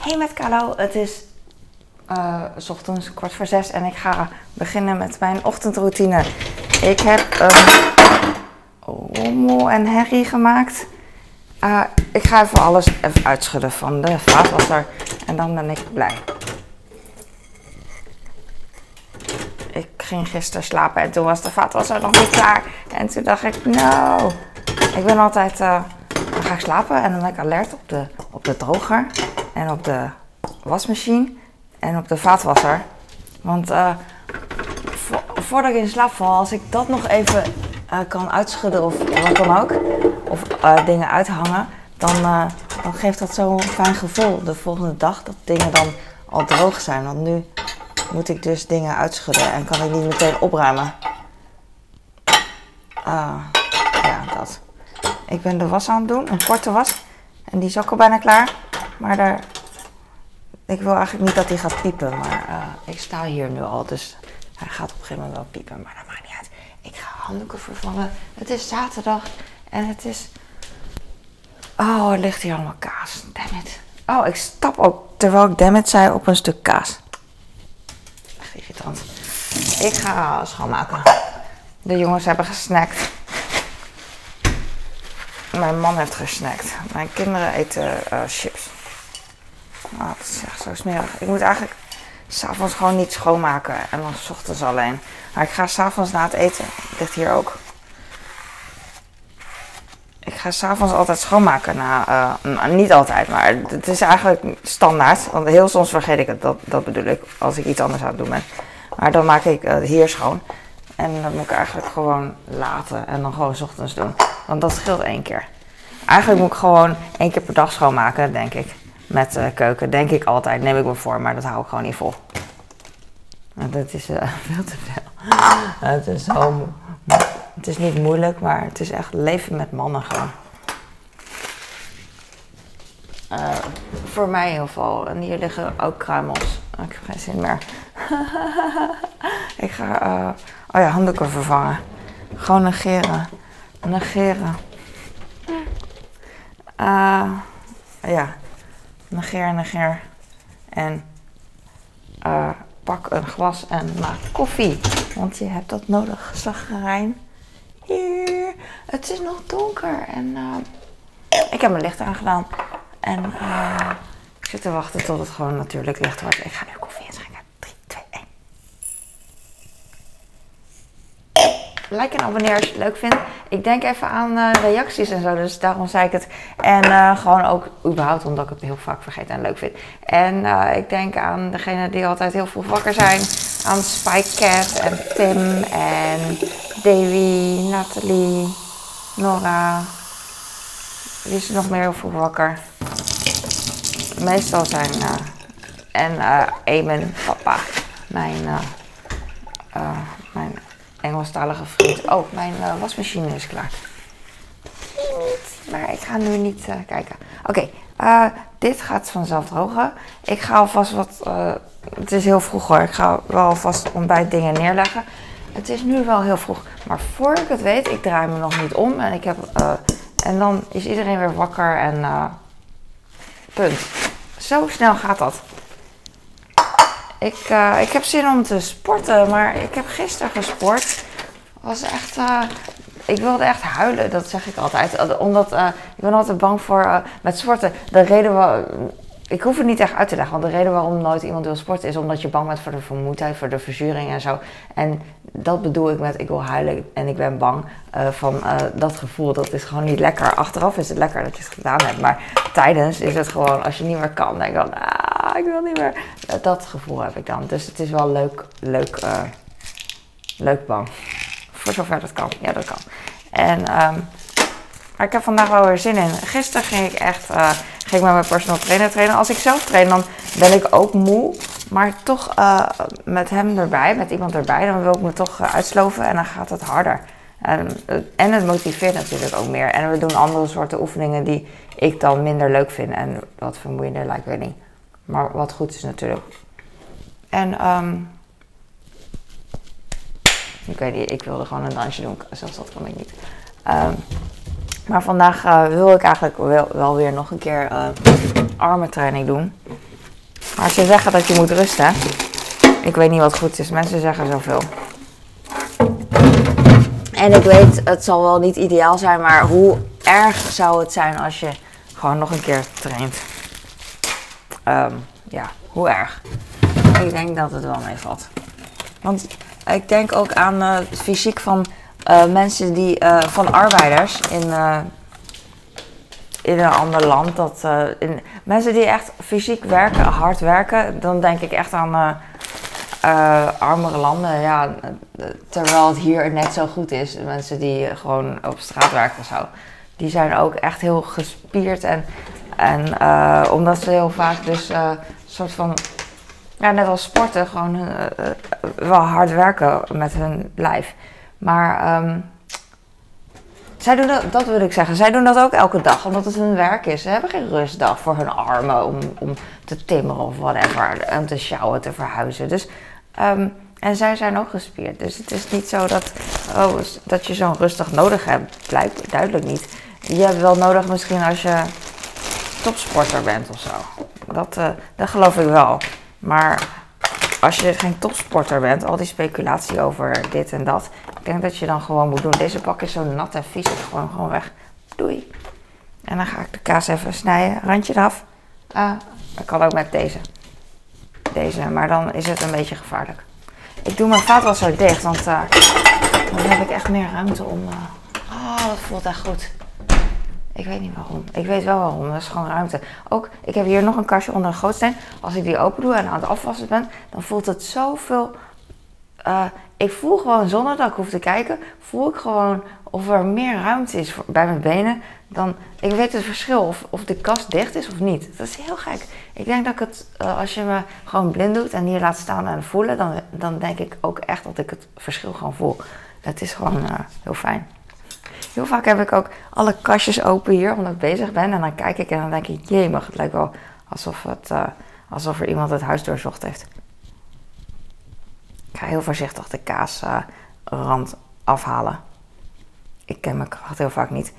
Hey met Carlo, het is uh, ochtends kwart voor zes en ik ga beginnen met mijn ochtendroutine. Ik heb een rommel en herrie gemaakt. Uh, ik ga even alles even uitschudden van de vaatwasser en dan ben ik blij. Ik ging gisteren slapen en toen was de vaatwasser nog niet klaar. En toen dacht ik, nou, ik ben altijd, dan ga slapen en dan ben ik alert op de, op de droger en op de wasmachine en op de vaatwasser. Want uh, voordat ik in slaap val, als ik dat nog even uh, kan uitschudden of wat dan ook, of uh, dingen uithangen, dan, dan geeft dat zo'n fijn gevoel de volgende dag dat dingen dan al droog zijn. Want nu moet ik dus dingen uitschudden en kan ik niet meteen opruimen. ja, dat. Ik ben de was aan het doen, een korte was. En die is ook al bijna klaar. Maar daar ik wil eigenlijk niet dat hij gaat piepen, maar uh, ik sta hier nu al, dus hij gaat op een gegeven moment wel piepen, maar dat maakt niet uit. Ik ga handdoeken vervangen. Het is zaterdag en het is. Oh, er ligt hier allemaal kaas. Damn it. Oh, ik stap ook terwijl ik damn it zei op een stuk kaas. Echt irritant. Ik ga schoonmaken. De jongens hebben gesnackt. Mijn man heeft gesnackt. Mijn kinderen eten uh, chips. Oh, dat is echt zo smerig. Ik moet eigenlijk s'avonds gewoon niet schoonmaken. En dan s ochtends alleen. Maar ik ga s'avonds na het eten. Ligt hier ook. Ik ga s'avonds altijd schoonmaken. Na, uh, niet altijd, maar het is eigenlijk standaard. Want heel soms vergeet ik het. Dat, dat bedoel ik. Als ik iets anders aan het doen ben. Maar dan maak ik het hier schoon. En dat moet ik eigenlijk gewoon laten. En dan gewoon s ochtends doen. Want dat scheelt één keer. Eigenlijk moet ik gewoon één keer per dag schoonmaken, denk ik met uh, keuken. Denk ik altijd, neem ik me voor, maar dat hou ik gewoon niet vol. Dat is uh, veel te veel. het is zo. Het is niet moeilijk, maar het is echt leven met mannen gewoon. Uh, voor mij in ieder geval. En hier liggen ook kruimels. Ik heb geen zin meer. ik ga. Oh ja, handdoeken vervangen. Gewoon negeren. Negeren. ja, negeer, negeer. En uh, pak een glas en maak koffie. Want je hebt dat nodig, zagrijn. Hier, het is nog donker. En uh, ik heb mijn licht aangedaan. En uh, ik zit te wachten tot het gewoon natuurlijk licht wordt. Ik ga nu koffie inschenken. 3, 2, 1. Like en abonneer als je het leuk vindt. Ik denk even aan uh, reacties en zo, dus daarom zei ik het. En uh, gewoon ook überhaupt omdat ik het heel vaak vergeet en leuk vind. En uh, ik denk aan degene die altijd heel vroeg wakker zijn. Aan Spike Cat en Tim en Davy, Nathalie, Nora. Wie is er nog meer heel vroeg wakker? Meestal zijn... en Eamon, papa. Mijn Engelstalige vriend. Oh, mijn uh, wasmachine is klaar. Maar ik ga nu niet uh, kijken. Oké, okay, uh, dit gaat vanzelf drogen. Ik ga alvast wat. het is heel vroeg hoor. Ik ga wel alvast ontbijtdingen neerleggen. Het is nu wel heel vroeg. Maar voor ik het weet, ik draai me nog niet om. En, ik heb, en dan is iedereen weer wakker en. punt. Zo snel gaat dat. Ik, uh, ik heb zin om te sporten, maar ik heb gisteren gesport. Was echt, uh, ik wilde echt huilen, dat zeg ik altijd. Omdat uh, ik ben altijd bang voor met sporten. De reden waar, ik hoef het niet echt uit te leggen, want de reden waarom nooit iemand wil sporten is omdat je bang bent voor de vermoeidheid, voor de verzuring en zo. En dat bedoel ik met ik wil huilen en ik ben bang van dat gevoel. Dat is gewoon niet lekker. Achteraf is het lekker dat je het gedaan hebt, maar tijdens is het gewoon als je niet meer kan, denk dan. Ah, Ah, ik wil niet meer. Dat gevoel heb ik dan. Dus het is wel leuk, leuk, uh, leuk bang. Voor zover dat kan. Ja, dat kan. En, um, maar ik heb vandaag wel weer zin in. Gisteren ging ik echt, uh, ging met mijn personal trainer trainen. Als ik zelf train, dan ben ik ook moe. Maar toch uh, met hem erbij, met iemand erbij, dan wil ik me toch uitsloven en dan gaat het harder. En, en het motiveert natuurlijk ook meer. En we doen andere soorten oefeningen die ik dan minder leuk vind en wat vermoeiender lijkt, weet niet. Maar wat goed is natuurlijk. En um, ik weet niet, ik wilde gewoon een dansje doen. Zelfs dat kan ik niet. Um, maar vandaag uh, wil ik eigenlijk wel, wel, weer nog een keer uh, armentraining doen. Maar ze zeggen dat je moet rusten. Ik weet niet wat goed is. Mensen zeggen zoveel. En ik weet, het zal wel niet ideaal zijn, maar hoe erg zou het zijn als je gewoon nog een keer traint? Ehm, ja, hoe erg? Ik denk dat het wel meevalt. Want ik denk ook aan uh, het fysiek van uh, mensen die, uh, van arbeiders in, in een ander land. Dat, in, mensen die echt fysiek werken, hard werken, dan denk ik echt aan armere landen. Ja, terwijl het hier net zo goed is. Mensen die gewoon op straat werken of zo. Die zijn ook echt heel gespierd en, en omdat ze heel vaak dus een soort van ja, net als sporten, gewoon uh, wel hard werken met hun lijf. Maar um, zij doen dat, dat wil ik zeggen, zij doen dat ook elke dag, omdat het hun werk is. Ze hebben geen rustdag voor hun armen om, om te timmeren of whatever, en te sjouwen, te verhuizen. Dus, um, en zij zijn ook gespierd. Dus het is niet zo dat, oh, dat je zo'n rustig nodig hebt. Blijkt duidelijk niet. Je hebt wel nodig misschien als je topsporter bent of zo. Dat, uh, dat geloof ik wel. Maar als je geen topsporter bent, al die speculatie over dit en dat. Ik denk dat je dan gewoon moet doen. Deze pak is zo nat en vies. Gewoon, gewoon weg. Doei. En dan ga ik de kaas even snijden. Randje eraf. Ah, dat kan ook met deze. Deze, maar dan is het een beetje gevaarlijk. Ik doe mijn vaatwasser dicht, want uh, dan heb ik echt meer ruimte om... Uh, oh, dat voelt echt goed. Ik weet niet waarom. Ik weet wel waarom. Dat is gewoon ruimte. Ook, ik heb hier nog een kastje onder een gootsteen. Als ik die open doe en aan het afwassen ben, dan voelt het zoveel. Uh, ik voel gewoon zonder dat ik hoef te kijken, voel ik gewoon of er meer ruimte is bij mijn benen. Dan, ik weet het verschil of, of de kast dicht is of niet. Dat is heel gek. Ik denk dat ik het, uh, als je me gewoon blind doet en hier laat staan en voelen, dan, dan denk ik ook echt dat ik het verschil gewoon voel. Het is gewoon uh, heel fijn. Heel vaak heb ik ook alle kastjes open hier, omdat ik bezig ben. En dan kijk ik en dan denk ik, jemig, het lijkt wel alsof, het, uh, alsof er iemand het huis doorzocht heeft. Ik ga heel voorzichtig de kaasrand uh, afhalen. Ik ken mijn kracht heel vaak niet.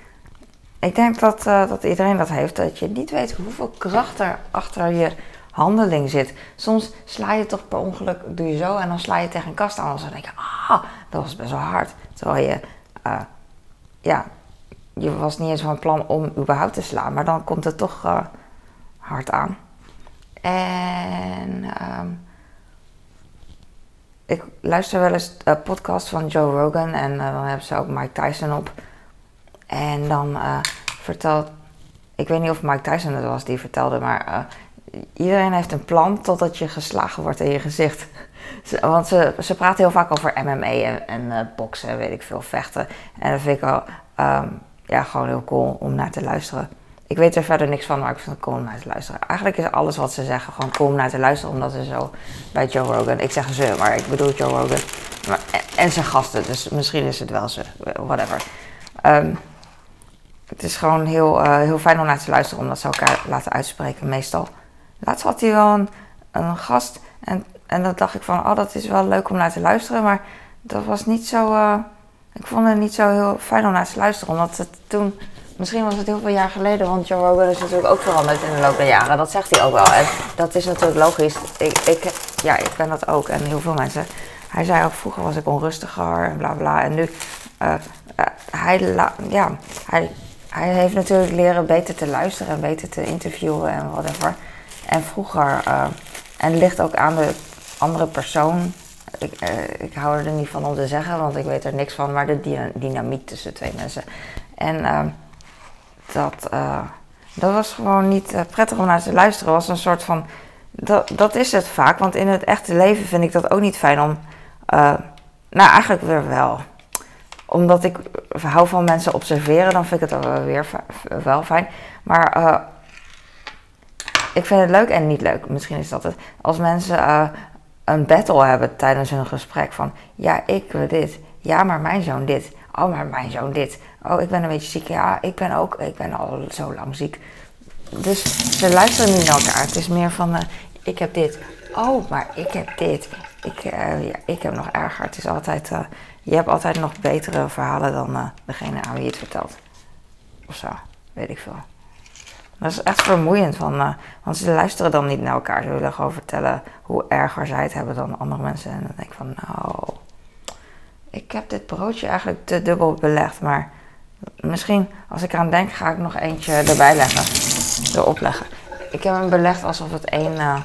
Ik denk dat, uh, dat iedereen dat heeft, dat je niet weet hoeveel kracht er achter je handeling zit. Soms sla je toch per ongeluk, doe je zo en dan sla je tegen een kast aan. En dan denk je, ah, dat was best wel hard. Terwijl je ja, je was niet eens van plan om überhaupt te slaan, maar dan komt het toch uh, hard aan. En um, ik luister wel eens een podcast van Joe Rogan en uh, dan hebben ze ook Mike Tyson op. En dan vertelt, ik weet niet of Mike Tyson het was die vertelde, maar iedereen heeft een plan totdat je geslagen wordt in je gezicht. Want ze, ze praten heel vaak over MMA en, en uh, boksen, weet ik veel, vechten. En dat vind ik wel um, ja, gewoon heel cool om naar te luisteren. Ik weet er verder niks van, maar ik vind het cool om naar te luisteren. Eigenlijk is alles wat ze zeggen gewoon cool om naar te luisteren, omdat ze zo bij Joe Rogan. Ik zeg ze, maar ik bedoel Joe Rogan. En zijn gasten, dus misschien is het wel ze, whatever. Um, het is gewoon heel, uh, heel fijn om naar te luisteren, omdat ze elkaar laten uitspreken, meestal. Laatst had hij wel een, een gast en en dan dacht ik van, oh, dat is wel leuk om naar te luisteren. Maar dat was niet zo. Uh, ik vond het niet zo heel fijn om naar te luisteren. Omdat het toen. Misschien was het heel veel jaar geleden, want Joe Rogan is natuurlijk ook veranderd in de loop der jaren. Dat zegt hij ook wel. En dat is natuurlijk logisch. Ik, ik, ja, ik ben dat ook en heel veel mensen. Hij zei ook, vroeger was ik onrustiger en bla bla. En nu, uh, uh, hij, ja, hij, hij heeft natuurlijk leren beter te luisteren en beter te interviewen en whatever. En vroeger, en ligt ook aan de andere persoon. Ik, uh, ik hou er niet van om te zeggen, want ik weet er niks van, maar de dynamiek tussen twee mensen. En uh, dat, uh, dat was gewoon niet eh, prettig om naar te luisteren. was een soort van. Dat, dat is het vaak, want in het echte leven vind ik dat ook niet fijn om. nou, eigenlijk weer wel. Omdat ik hou van mensen observeren, dan vind ik het weer wel fijn. Maar ik vind het leuk en niet leuk. Misschien is dat het. Als mensen een battle hebben tijdens hun gesprek van ja, ik wil dit. Ja, maar mijn zoon dit. Oh, maar mijn zoon dit. Oh, ik ben een beetje ziek. Ja, ik ben ook. Ik ben al zo lang ziek. Dus ze luisteren niet naar elkaar. Het is meer van uh, ik heb dit. Oh, maar ik heb dit. Ik, uh, ja, ik heb nog erger. Het is altijd. Uh, je hebt altijd nog betere verhalen dan degene aan wie je het vertelt. Of zo. Weet ik veel. Dat is echt vermoeiend, van, uh, want ze luisteren dan niet naar elkaar. Ze willen gewoon vertellen hoe erger zij het hebben dan andere mensen. En dan denk ik van, nou, ik heb dit broodje eigenlijk te dubbel belegd. Maar misschien, als ik eraan denk, ga ik nog eentje erbij leggen. Erop leggen. Ik heb hem belegd alsof het één, uh,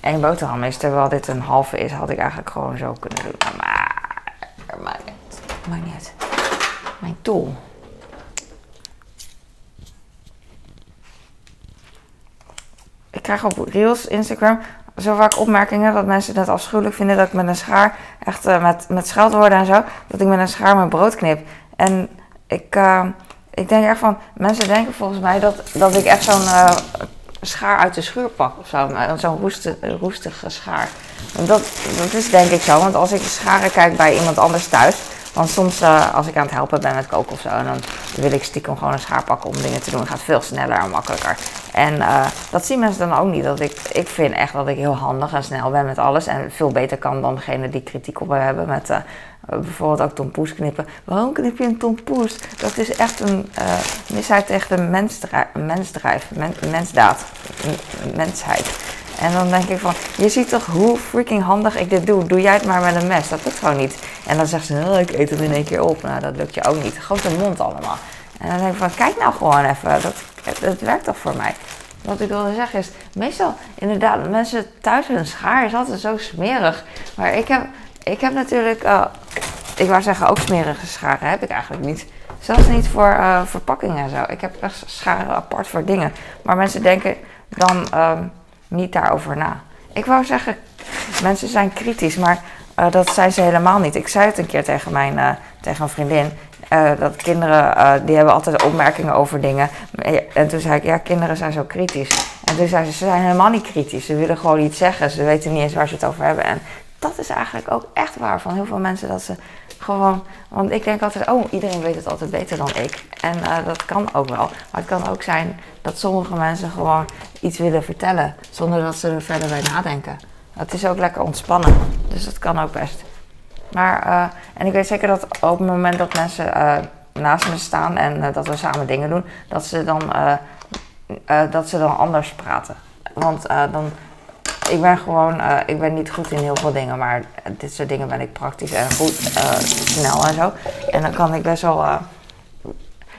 één boterham is. Terwijl dit een halve is, had ik eigenlijk gewoon zo kunnen doen. Maar, maar maakt niet. Mijn tool. Krijg op Reels, Instagram, zo vaak opmerkingen dat mensen het afschuwelijk vinden dat ik met een schaar, echt uh, met, met scheldwoorden en zo, dat ik met een schaar mijn brood knip. En ik, uh, ik denk echt van, mensen denken volgens mij dat, dat ik echt zo'n uh, schaar uit de schuur pak of zo, zo'n roestige, schaar. Dat, dat is denk ik zo, want als ik scharen kijk bij iemand anders thuis, want soms als ik aan het helpen ben met koken of zo, dan wil ik stiekem gewoon een schaar pakken om dingen te doen. Het gaat veel sneller en makkelijker. En uh, dat zien mensen dan ook niet. Dat ik, ik vind echt dat ik heel handig en snel ben met alles. En veel beter kan dan degene die kritiek op me hebben. Met uh, bijvoorbeeld ook tompoes knippen. Waarom knip je een tompoes? Dat is echt een misheid tegen de mensdrijf, mensdrijf men, mensdaad, mensheid. En dan denk ik van, je ziet toch hoe freaking handig ik dit doe. Doe jij het maar met een mes. Dat lukt gewoon niet. En dan zegt ze, ik eet hem in één keer op. Nou, dat lukt je ook niet. Grote mond allemaal. En dan denk ik van, kijk nou gewoon even. Dat werkt toch voor mij. Wat ik wilde zeggen is, meestal inderdaad, mensen thuis hun schaar is altijd zo smerig. Maar ik heb, ik heb natuurlijk, uh, ik wou zeggen ook smerige scharen, heb ik eigenlijk niet. Zelfs niet voor uh, verpakkingen en zo. Ik heb echt scharen apart voor dingen. Maar mensen denken dan... Uh, niet daarover na. Ik wou zeggen, mensen zijn kritisch, maar uh, dat zijn ze helemaal niet. Ik zei het een keer tegen, mijn, tegen een vriendin. Uh, dat kinderen, die hebben altijd opmerkingen over dingen. En toen zei ik, ja, kinderen zijn zo kritisch. En toen zei ze, ze zijn helemaal niet kritisch. Ze willen gewoon iets zeggen. Ze weten niet eens waar ze het over hebben. En dat is eigenlijk ook echt waar van heel veel mensen. Dat ze gewoon, want ik denk altijd, oh, iedereen weet het altijd beter dan ik. En dat kan ook wel. Maar het kan ook zijn dat sommige mensen gewoon iets willen vertellen zonder dat ze er verder bij nadenken. Het is ook lekker ontspannen, dus dat kan ook best. Maar, uh, en ik weet zeker dat op het moment dat mensen uh, naast me staan en dat we samen dingen doen, dat ze dan, dat ze dan anders praten. Want dan ik ben gewoon, ik ben niet goed in heel veel dingen, maar dit soort dingen ben ik praktisch en goed, snel en zo. En dan kan ik best wel,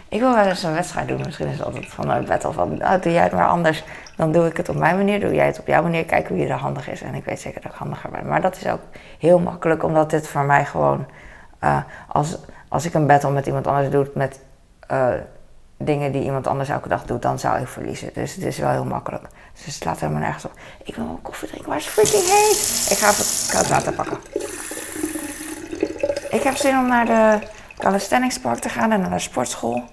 ik wil wel eens een wedstrijd doen. Misschien is het altijd van een battle van, oh, doe jij het maar anders. Dan doe ik het op mijn manier, doe jij het op jouw manier, kijken wie er handig is. En ik weet zeker dat ik handiger ben. Maar dat is ook heel makkelijk, omdat dit voor mij gewoon, als, als ik een battle met iemand anders doe, met dingen die iemand anders elke dag doet, dan zou ik verliezen. Dus het is wel heel makkelijk. Dus het slaat helemaal nergens op. Ik wil een koffie drinken, maar het is freaking heet. Ik ga even koud water pakken. Ik heb zin om naar de calisthenics park te gaan en naar de sportschool.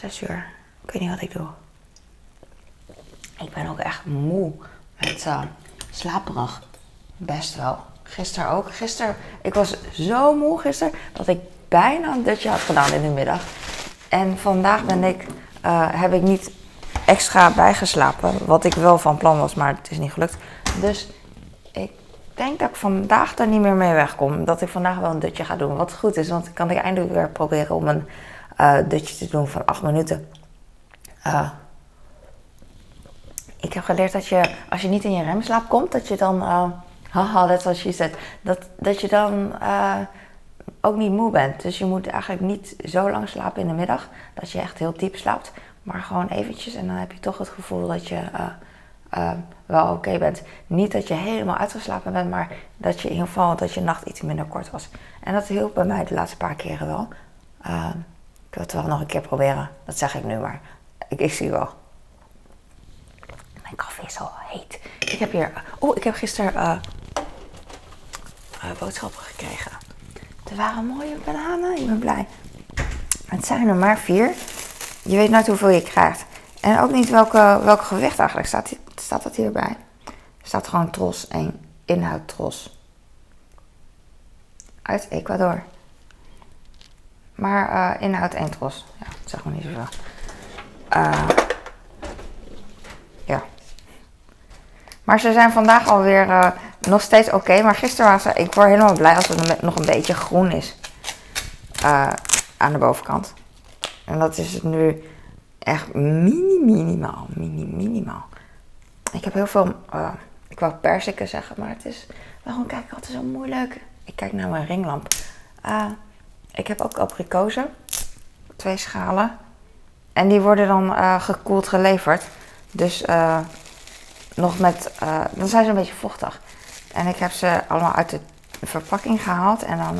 Zes uur. Ik weet niet wat ik doe. Ik ben ook echt moe. Met uh, slaperig. Best wel. Gisteren ook. Gisteren, ik was zo moe gisteren dat ik bijna een dutje had gedaan in de middag. En vandaag ben ik, uh, heb ik niet extra bijgeslapen. Wat ik wel van plan was, maar het is niet gelukt. Dus ik denk dat ik vandaag er niet meer mee wegkom. Dat ik vandaag wel een dutje ga doen. Wat goed is, want ik kan ik eindelijk weer proberen om een uh, dutje te doen van 8 minuten. Uh, ik heb geleerd dat je, als je niet in je remslaap komt, dat je dan. haha, that's what she said. Dat, dat je dan ook niet moe bent. Dus je moet eigenlijk niet zo lang slapen in de middag dat je echt heel diep slaapt. Maar gewoon eventjes en dan heb je toch het gevoel dat je uh, uh, wel oké bent. Niet dat je helemaal uitgeslapen bent, maar dat je in ieder geval dat je nacht iets minder kort was. En dat hielp bij mij de laatste paar keren wel. Ik wil het wel nog een keer proberen. Dat zeg ik nu maar. Ik, ik zie wel. Mijn koffie is al heet. Ik heb hier. Oh, ik heb gisteren boodschappen gekregen. Er waren mooie bananen. Ik ben blij. Het zijn er maar vier. Je weet nooit hoeveel je krijgt. En ook niet welke, welk gewicht eigenlijk staat, staat dat hierbij. Er staat gewoon tros 1. Inhoud tros. Uit Ecuador. Maar uh, inhoud 1 tros. Ja, dat zeg maar niet zoveel. Uh, ja. Maar ze zijn vandaag alweer uh, nog steeds oké. Maar gisteren was er, ik word helemaal blij als het nog een beetje groen is. Aan de bovenkant. En dat is het nu echt mini, minimaal. Mini, minimaal. Ik heb heel veel, ik wou persiken zeggen, maar het is, waarom kijk ik altijd zo moeilijk? Ik kijk naar mijn ringlamp. Ik heb ook abrikozen, twee schalen. En die worden dan uh, gekoeld geleverd. Dus nog met, dan zijn ze een beetje vochtig. En ik heb ze allemaal uit de verpakking gehaald en dan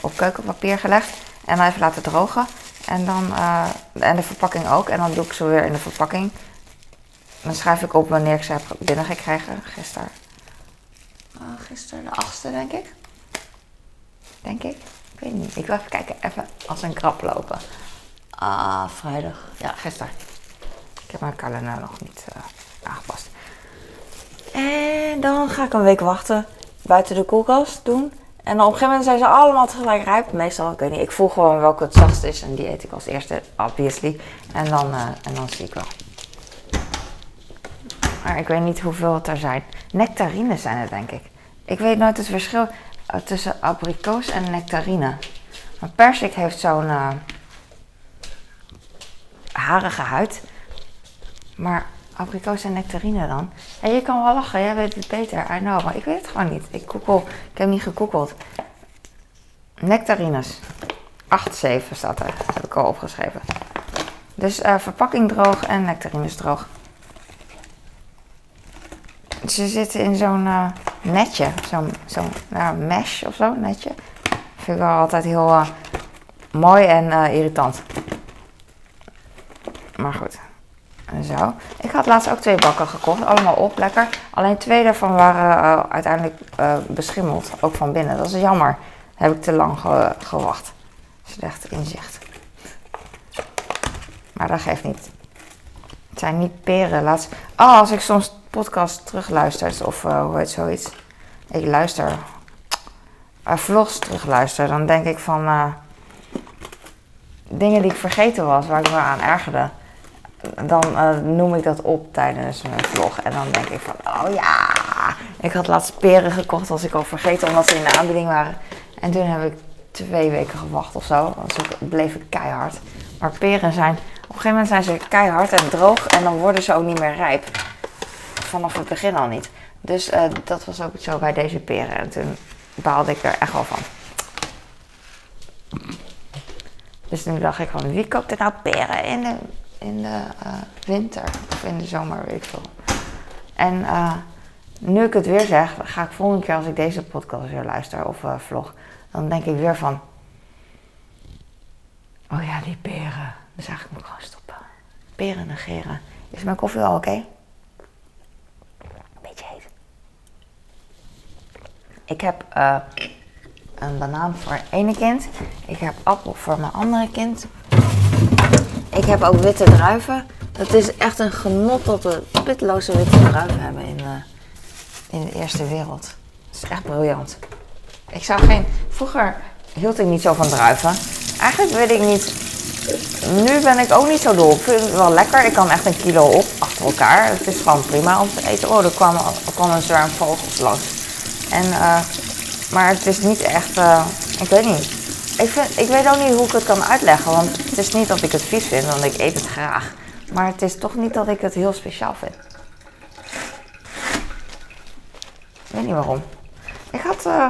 op keukenpapier gelegd. En dan even laten drogen. En dan, en de verpakking ook. En dan doe ik ze weer in de verpakking. Dan schrijf ik op wanneer ik ze heb binnengekregen. Gisteren. Gisteren de achtste, denk ik. Denk ik. Ik weet niet. Ik wil even kijken. Even als een krap lopen. Ah, vrijdag. Ja, gisteren. Ik heb mijn kalender nog niet uh, aangepast. En dan ga ik een week wachten. Buiten de koelkast doen. En op een gegeven moment zijn ze allemaal tegelijk rijp. Meestal, ik weet niet, ik voel gewoon welke het zachtst is. En die eet ik als eerste, obviously. En dan, uh, en dan zie ik wel. Maar ik weet niet hoeveel het er zijn. Nectarines zijn het, denk ik. Ik weet nooit het verschil eh, tussen abrikoos en nectarine. Maar persik heeft zo'n uh, harige huid. Maar abrikoos en nectarine dan? En je kan wel lachen, jij weet het beter, I know. Maar ik weet het gewoon niet. Ik, google, ik heb niet gegoogeld. Nectarines. 8,7 staat er. Dat heb ik al opgeschreven. Dus uh, verpakking droog en nectarines droog. Ze zitten in zo'n netje. Zo'n zo nou, mesh of zo, netje. Vind ik wel altijd heel uh, mooi en irritant. Maar goed. Zo. Ik had laatst ook twee bakken gekocht, allemaal op, lekker. Alleen twee daarvan waren uh, uiteindelijk beschimmeld, ook van binnen. Dat is jammer. Heb ik te lang ge gewacht. Slecht inzicht. Maar dat geeft niet. Het zijn niet peren. Laatst... Oh, als ik soms podcast terugluister, of uh, hoe heet zoiets. Ik luister. vlogs terugluister, dan denk ik van dingen die ik vergeten was, waar ik me aan ergerde dan uh, noem ik dat op tijdens mijn vlog. En dan denk ik van, oh ja, ik had laatst peren gekocht, als ik al vergeten omdat ze in de aanbieding waren. En toen heb ik twee weken gewacht of zo. Dus ik bleef ik keihard. Maar peren zijn, op een gegeven moment zijn ze keihard en droog en dan worden ze ook niet meer rijp. Vanaf het begin al niet. Dus uh, dat was ook zo bij deze peren. En toen baalde ik er echt wel van. Dus nu dacht ik van, wie koopt er nou peren in de in de uh, winter of in de zomer, weet ik veel. En uh, nu ik het weer zeg, ga ik volgende keer als ik deze podcast weer luister of vlog, dan denk ik weer van, oh ja, die peren. Dus eigenlijk moet ik gewoon stoppen. Peren negeren. Is mijn koffie al oké? Beetje heet. Ik heb een banaan voor het ene kind. Ik heb appel voor mijn andere kind. Ik heb ook witte druiven. Het is echt een genot dat we pitloze witte druiven hebben in, uh, in de eerste wereld. Het is echt briljant. Ik zou geen... Vroeger hield ik niet zo van druiven. Eigenlijk weet ik niet... Nu ben ik ook niet zo dol. Ik vind het wel lekker. Ik kan echt een kilo op achter elkaar. Het is gewoon prima om te eten. Oh, er kwam, er kwam een zwerm vogels langs. En, uh, maar het is niet echt... Uh, ik weet niet. Ik, vind, ik weet ook niet hoe ik het kan uitleggen, want het is niet dat ik het vies vind, want ik eet het graag. Maar het is toch niet dat ik het heel speciaal vind. Ik weet niet waarom. Ik had, uh,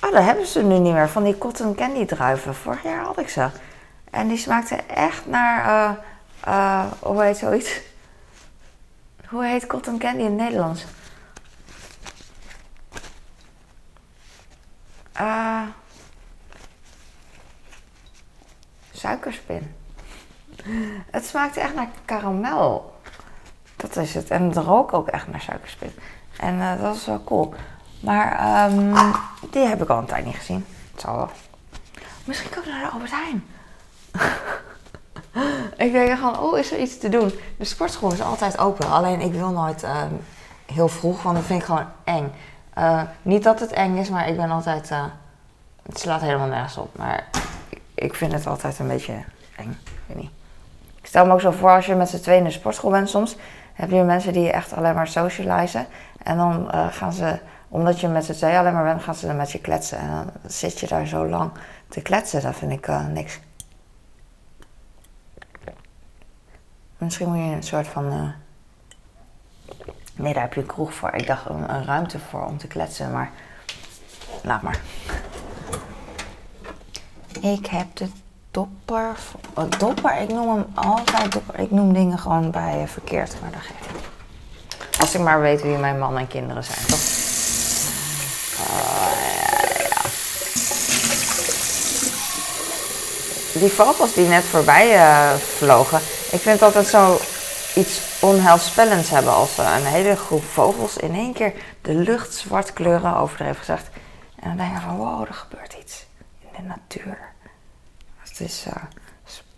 oh, daar hebben ze nu niet meer, van die cotton candy druiven. Vorig jaar had ik ze. En die smaakten echt naar, hoe heet zoiets? Hoe heet cotton candy in het Nederlands? Uh, suikerspin. Het smaakte echt naar karamel. Dat is het. En het rook ook echt naar suikerspin. En uh, dat was wel cool. Maar um, die heb ik al een tijd niet gezien. Het zal wel. Misschien ook naar de Albert Heijn. ik denk gewoon, oh, is er iets te doen? De sportschool is altijd open. Alleen ik wil nooit uh, heel vroeg, want dat vind ik gewoon eng. Uh, niet dat het eng is, maar ik ben altijd... Uh, het slaat helemaal nergens op. Maar ik vind het altijd een beetje eng. Ik weet niet. Ik stel me ook zo voor als je met z'n tweeën in de sportschool bent soms. Heb je mensen die echt alleen maar socializen. En dan uh, gaan ze, omdat je met z'n tweeën alleen maar bent, gaan ze dan met je kletsen. En dan zit je daar zo lang te kletsen. Dat vind ik niks. Misschien moet je een soort van. Nee, daar heb je een kroeg voor. Ik dacht een, een ruimte voor om te kletsen, maar. Laat maar. Ik heb de dopper. Oh, dopper, ik noem hem altijd dopper. Ik noem dingen gewoon bij verkeerd, maar dat geeft niet. Als ik maar weet wie mijn man en kinderen zijn, toch? Ja. Die vogels die net voorbij eh, vlogen, ik vind het altijd zo iets onheilspellends hebben als een hele groep vogels in één keer de lucht zwart kleuren, overdreven gezegd. En dan denk je van wow, er gebeurt iets in de natuur. Het is eh,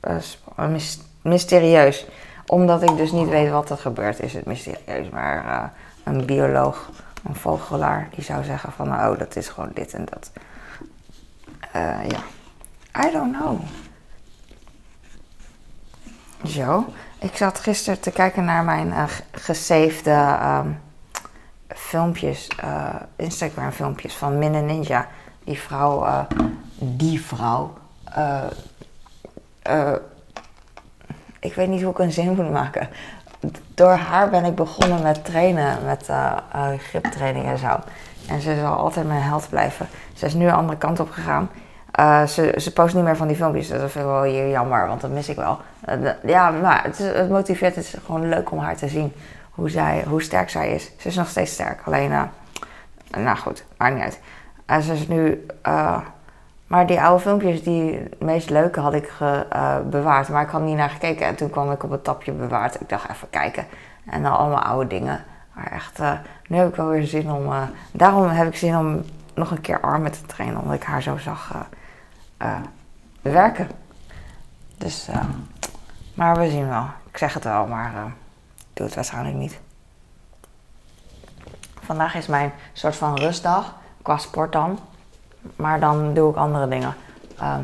eh, eh, mys- mysterieus. Omdat ik dus niet weet wat er gebeurt, is het mysterieus. Maar een bioloog, een vogelaar, die zou zeggen van oh, dat is gewoon dit en dat. Ja, I don't know. Zo, ik zat gisteren te kijken naar mijn ehm, filmpjes, eh, Instagram filmpjes van Minne Ninja. Die vrouw, eh, die vrouw, ik weet niet hoe ik een zin moet maken. Door haar ben ik begonnen met trainen, met griptraining en zo. En ze zal altijd mijn held blijven. Ze is nu een andere kant op gegaan. Eh, ze, ze post niet meer van die filmpjes, dat vind ik wel jammer, want dat mis ik wel. Eh, ja, maar het, motiveert, het is gewoon leuk om haar te zien hoe, zij, hoe sterk zij is. Ze is nog steeds sterk, alleen, eh, nou goed, maakt niet uit. En ze is nu, maar die oude filmpjes, die meest leuke had ik bewaard, maar ik had niet naar gekeken. En toen kwam ik op het tapje bewaard. Ik dacht even kijken. En dan allemaal oude dingen. Maar echt, nu heb ik wel weer zin om, daarom heb ik zin om nog een keer armen te trainen, omdat ik haar zo zag eh, werken. Dus, eh, maar we zien wel. Ik zeg het wel, maar eh, ik doe het waarschijnlijk niet. Vandaag is mijn soort van rustdag, qua sport dan. Maar dan doe ik andere dingen. Ehm,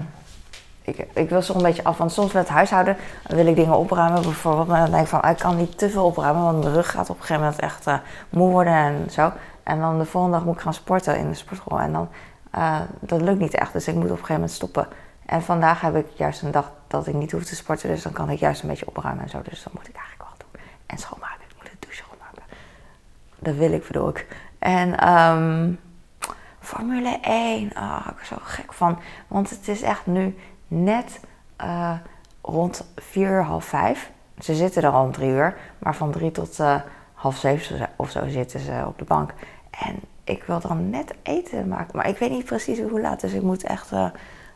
ik, ik wil zo een beetje af, want soms met het huishouden wil ik dingen opruimen bijvoorbeeld. Maar dan denk ik van, ik kan niet te veel opruimen, want mijn rug gaat op een gegeven moment echt eh, moe worden en zo. En dan de volgende dag moet ik gaan sporten in de sportschool. En dan, eh, dat lukt niet echt, dus ik moet op een gegeven moment stoppen. En vandaag heb ik juist een dag dat ik niet hoef te sporten, dus dan kan ik juist een beetje opruimen en zo. Dus dat moet ik eigenlijk wel doen. En schoonmaken, ik moet de douche schoonmaken. Dat wil ik, bedoel ik. En ehm, Formule 1, ah, ik ben zo gek van. Want het is echt nu net eh, rond 4, half 5. Ze zitten er al om drie uur, maar van drie tot eh, half zeven of zo zitten ze op de bank. En ik wil dan net eten maken, maar ik weet niet precies hoe laat. Dus ik moet echt eh, een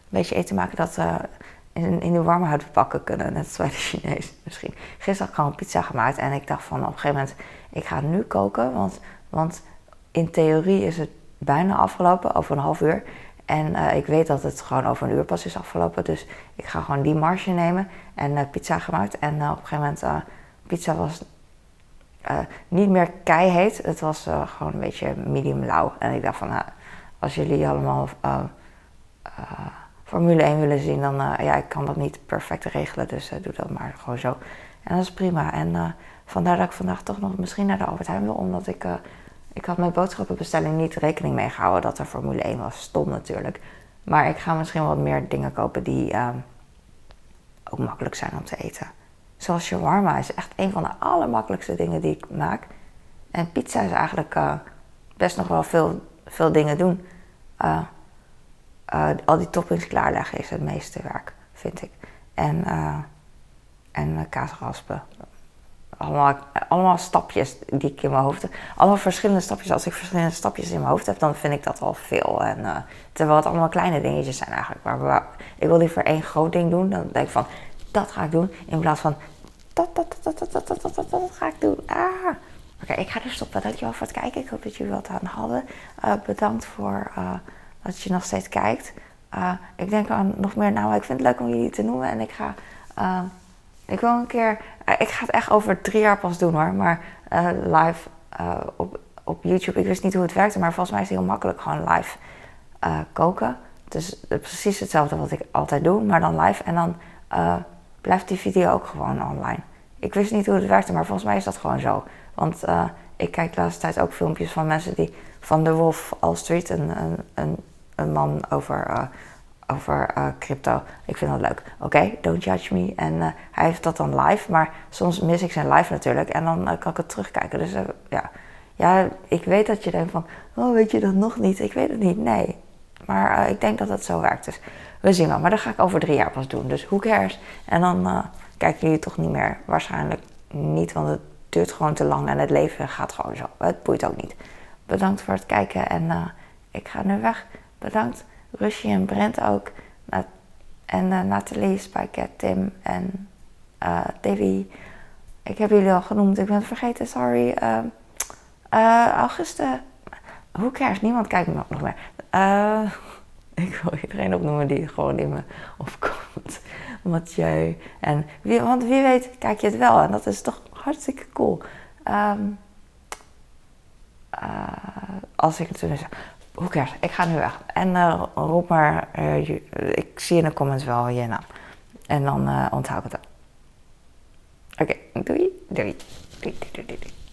beetje eten maken dat we in, in de warme houtbakken kunnen. Net als bij de Chinees misschien. Gisteren had ik gewoon pizza gemaakt en ik dacht van op een gegeven moment, ik ga nu koken. Want, want in theorie is het bijna afgelopen, over een half uur. En eh, ik weet dat het gewoon over een uur pas is afgelopen. Dus ik ga gewoon die marge nemen en eh, pizza gemaakt. En eh, op een gegeven moment, eh, pizza was eh, niet meer keiheet. Het was eh, gewoon een beetje medium lauw. En ik dacht van, nou, als jullie allemaal eh, Formule 1 willen zien, dan ja, ik kan dat niet perfect regelen. Dus doe dat maar gewoon zo. En dat is prima. En vandaar dat ik vandaag toch nog misschien naar de Albert Heijn wil. Omdat ik, ik had met boodschappenbestelling niet rekening mee gehouden dat er Formule 1 was. Stom natuurlijk. Maar ik ga misschien wat meer dingen kopen die ook makkelijk zijn om te eten. Zoals shawarma is echt een van de allermakkelijkste dingen die ik maak. En pizza is eigenlijk eh, best nog wel veel, veel dingen doen. Eh, eh, al die toppings klaarleggen is het meeste werk, vind ik. En, en kaasraspen. Allemaal, allemaal stapjes die ik in mijn hoofd heb. Allemaal verschillende stapjes. Als ik verschillende stapjes in mijn hoofd heb, dan vind ik dat al veel. En, terwijl het allemaal kleine dingetjes zijn eigenlijk. Maar ik wil liever één groot ding doen. Dan denk ik van, dat ga ik doen. In plaats van, dat, dat, dat, dat, dat, dat, dat, dat, dat ga ik doen. Ah. Oké, ik ga nu stoppen. Dankjewel voor het kijken. Ik hoop dat jullie wat aan hadden. Eh, bedankt voor eh, dat je nog steeds kijkt. Eh, ik denk aan nog meer namen. Ik vind het leuk om jullie te noemen. En ik ga... ik wil een keer. Ik ga het echt over drie jaar pas doen hoor. Maar live op, op YouTube. Ik wist niet hoe het werkte, maar volgens mij is het heel makkelijk gewoon live koken. Dus precies hetzelfde wat ik altijd doe, maar dan live. En dan blijft die video ook gewoon online. Ik wist niet hoe het werkte, maar volgens mij is dat gewoon zo. Want eh, ik kijk de laatste tijd ook filmpjes van mensen die van de Wolf All Street, een, een, een, man over, eh, over uh, crypto. Ik vind dat leuk. Oké, don't judge me. En hij heeft dat dan live, maar soms mis ik zijn live natuurlijk. En dan kan ik het terugkijken. Dus ja. ja, ik weet dat je denkt van, oh weet je dat nog niet? Ik weet het niet, nee. Maar ik denk dat het zo werkt. Dus we zien wel. Maar dat ga ik over drie jaar pas doen. Dus who cares? En dan kijken jullie toch niet meer. Waarschijnlijk niet, want het duurt gewoon te lang. En het leven gaat gewoon zo. Het boeit ook niet. Bedankt voor het kijken en ik ga nu weg. Bedankt. Rusje en Brent ook. En uh, Nathalie, Spike, Tim en uh, Davy. Ik heb jullie al genoemd, ik ben het vergeten, sorry. Uh, uh, Auguste, hoe cares, niemand kijkt me nog meer. ik wil iedereen opnoemen die gewoon in me opkomt. Mathieu. En wie, want wie weet kijk je het wel en dat is toch hartstikke cool. Um, als ik het zo zeg hoe cares, ik ga nu weg. En uh, roep maar, uh, ik zie in de comments wel je naam. En dan onthoud ik het. Oké. Doei. Doei, doei, doei, doei.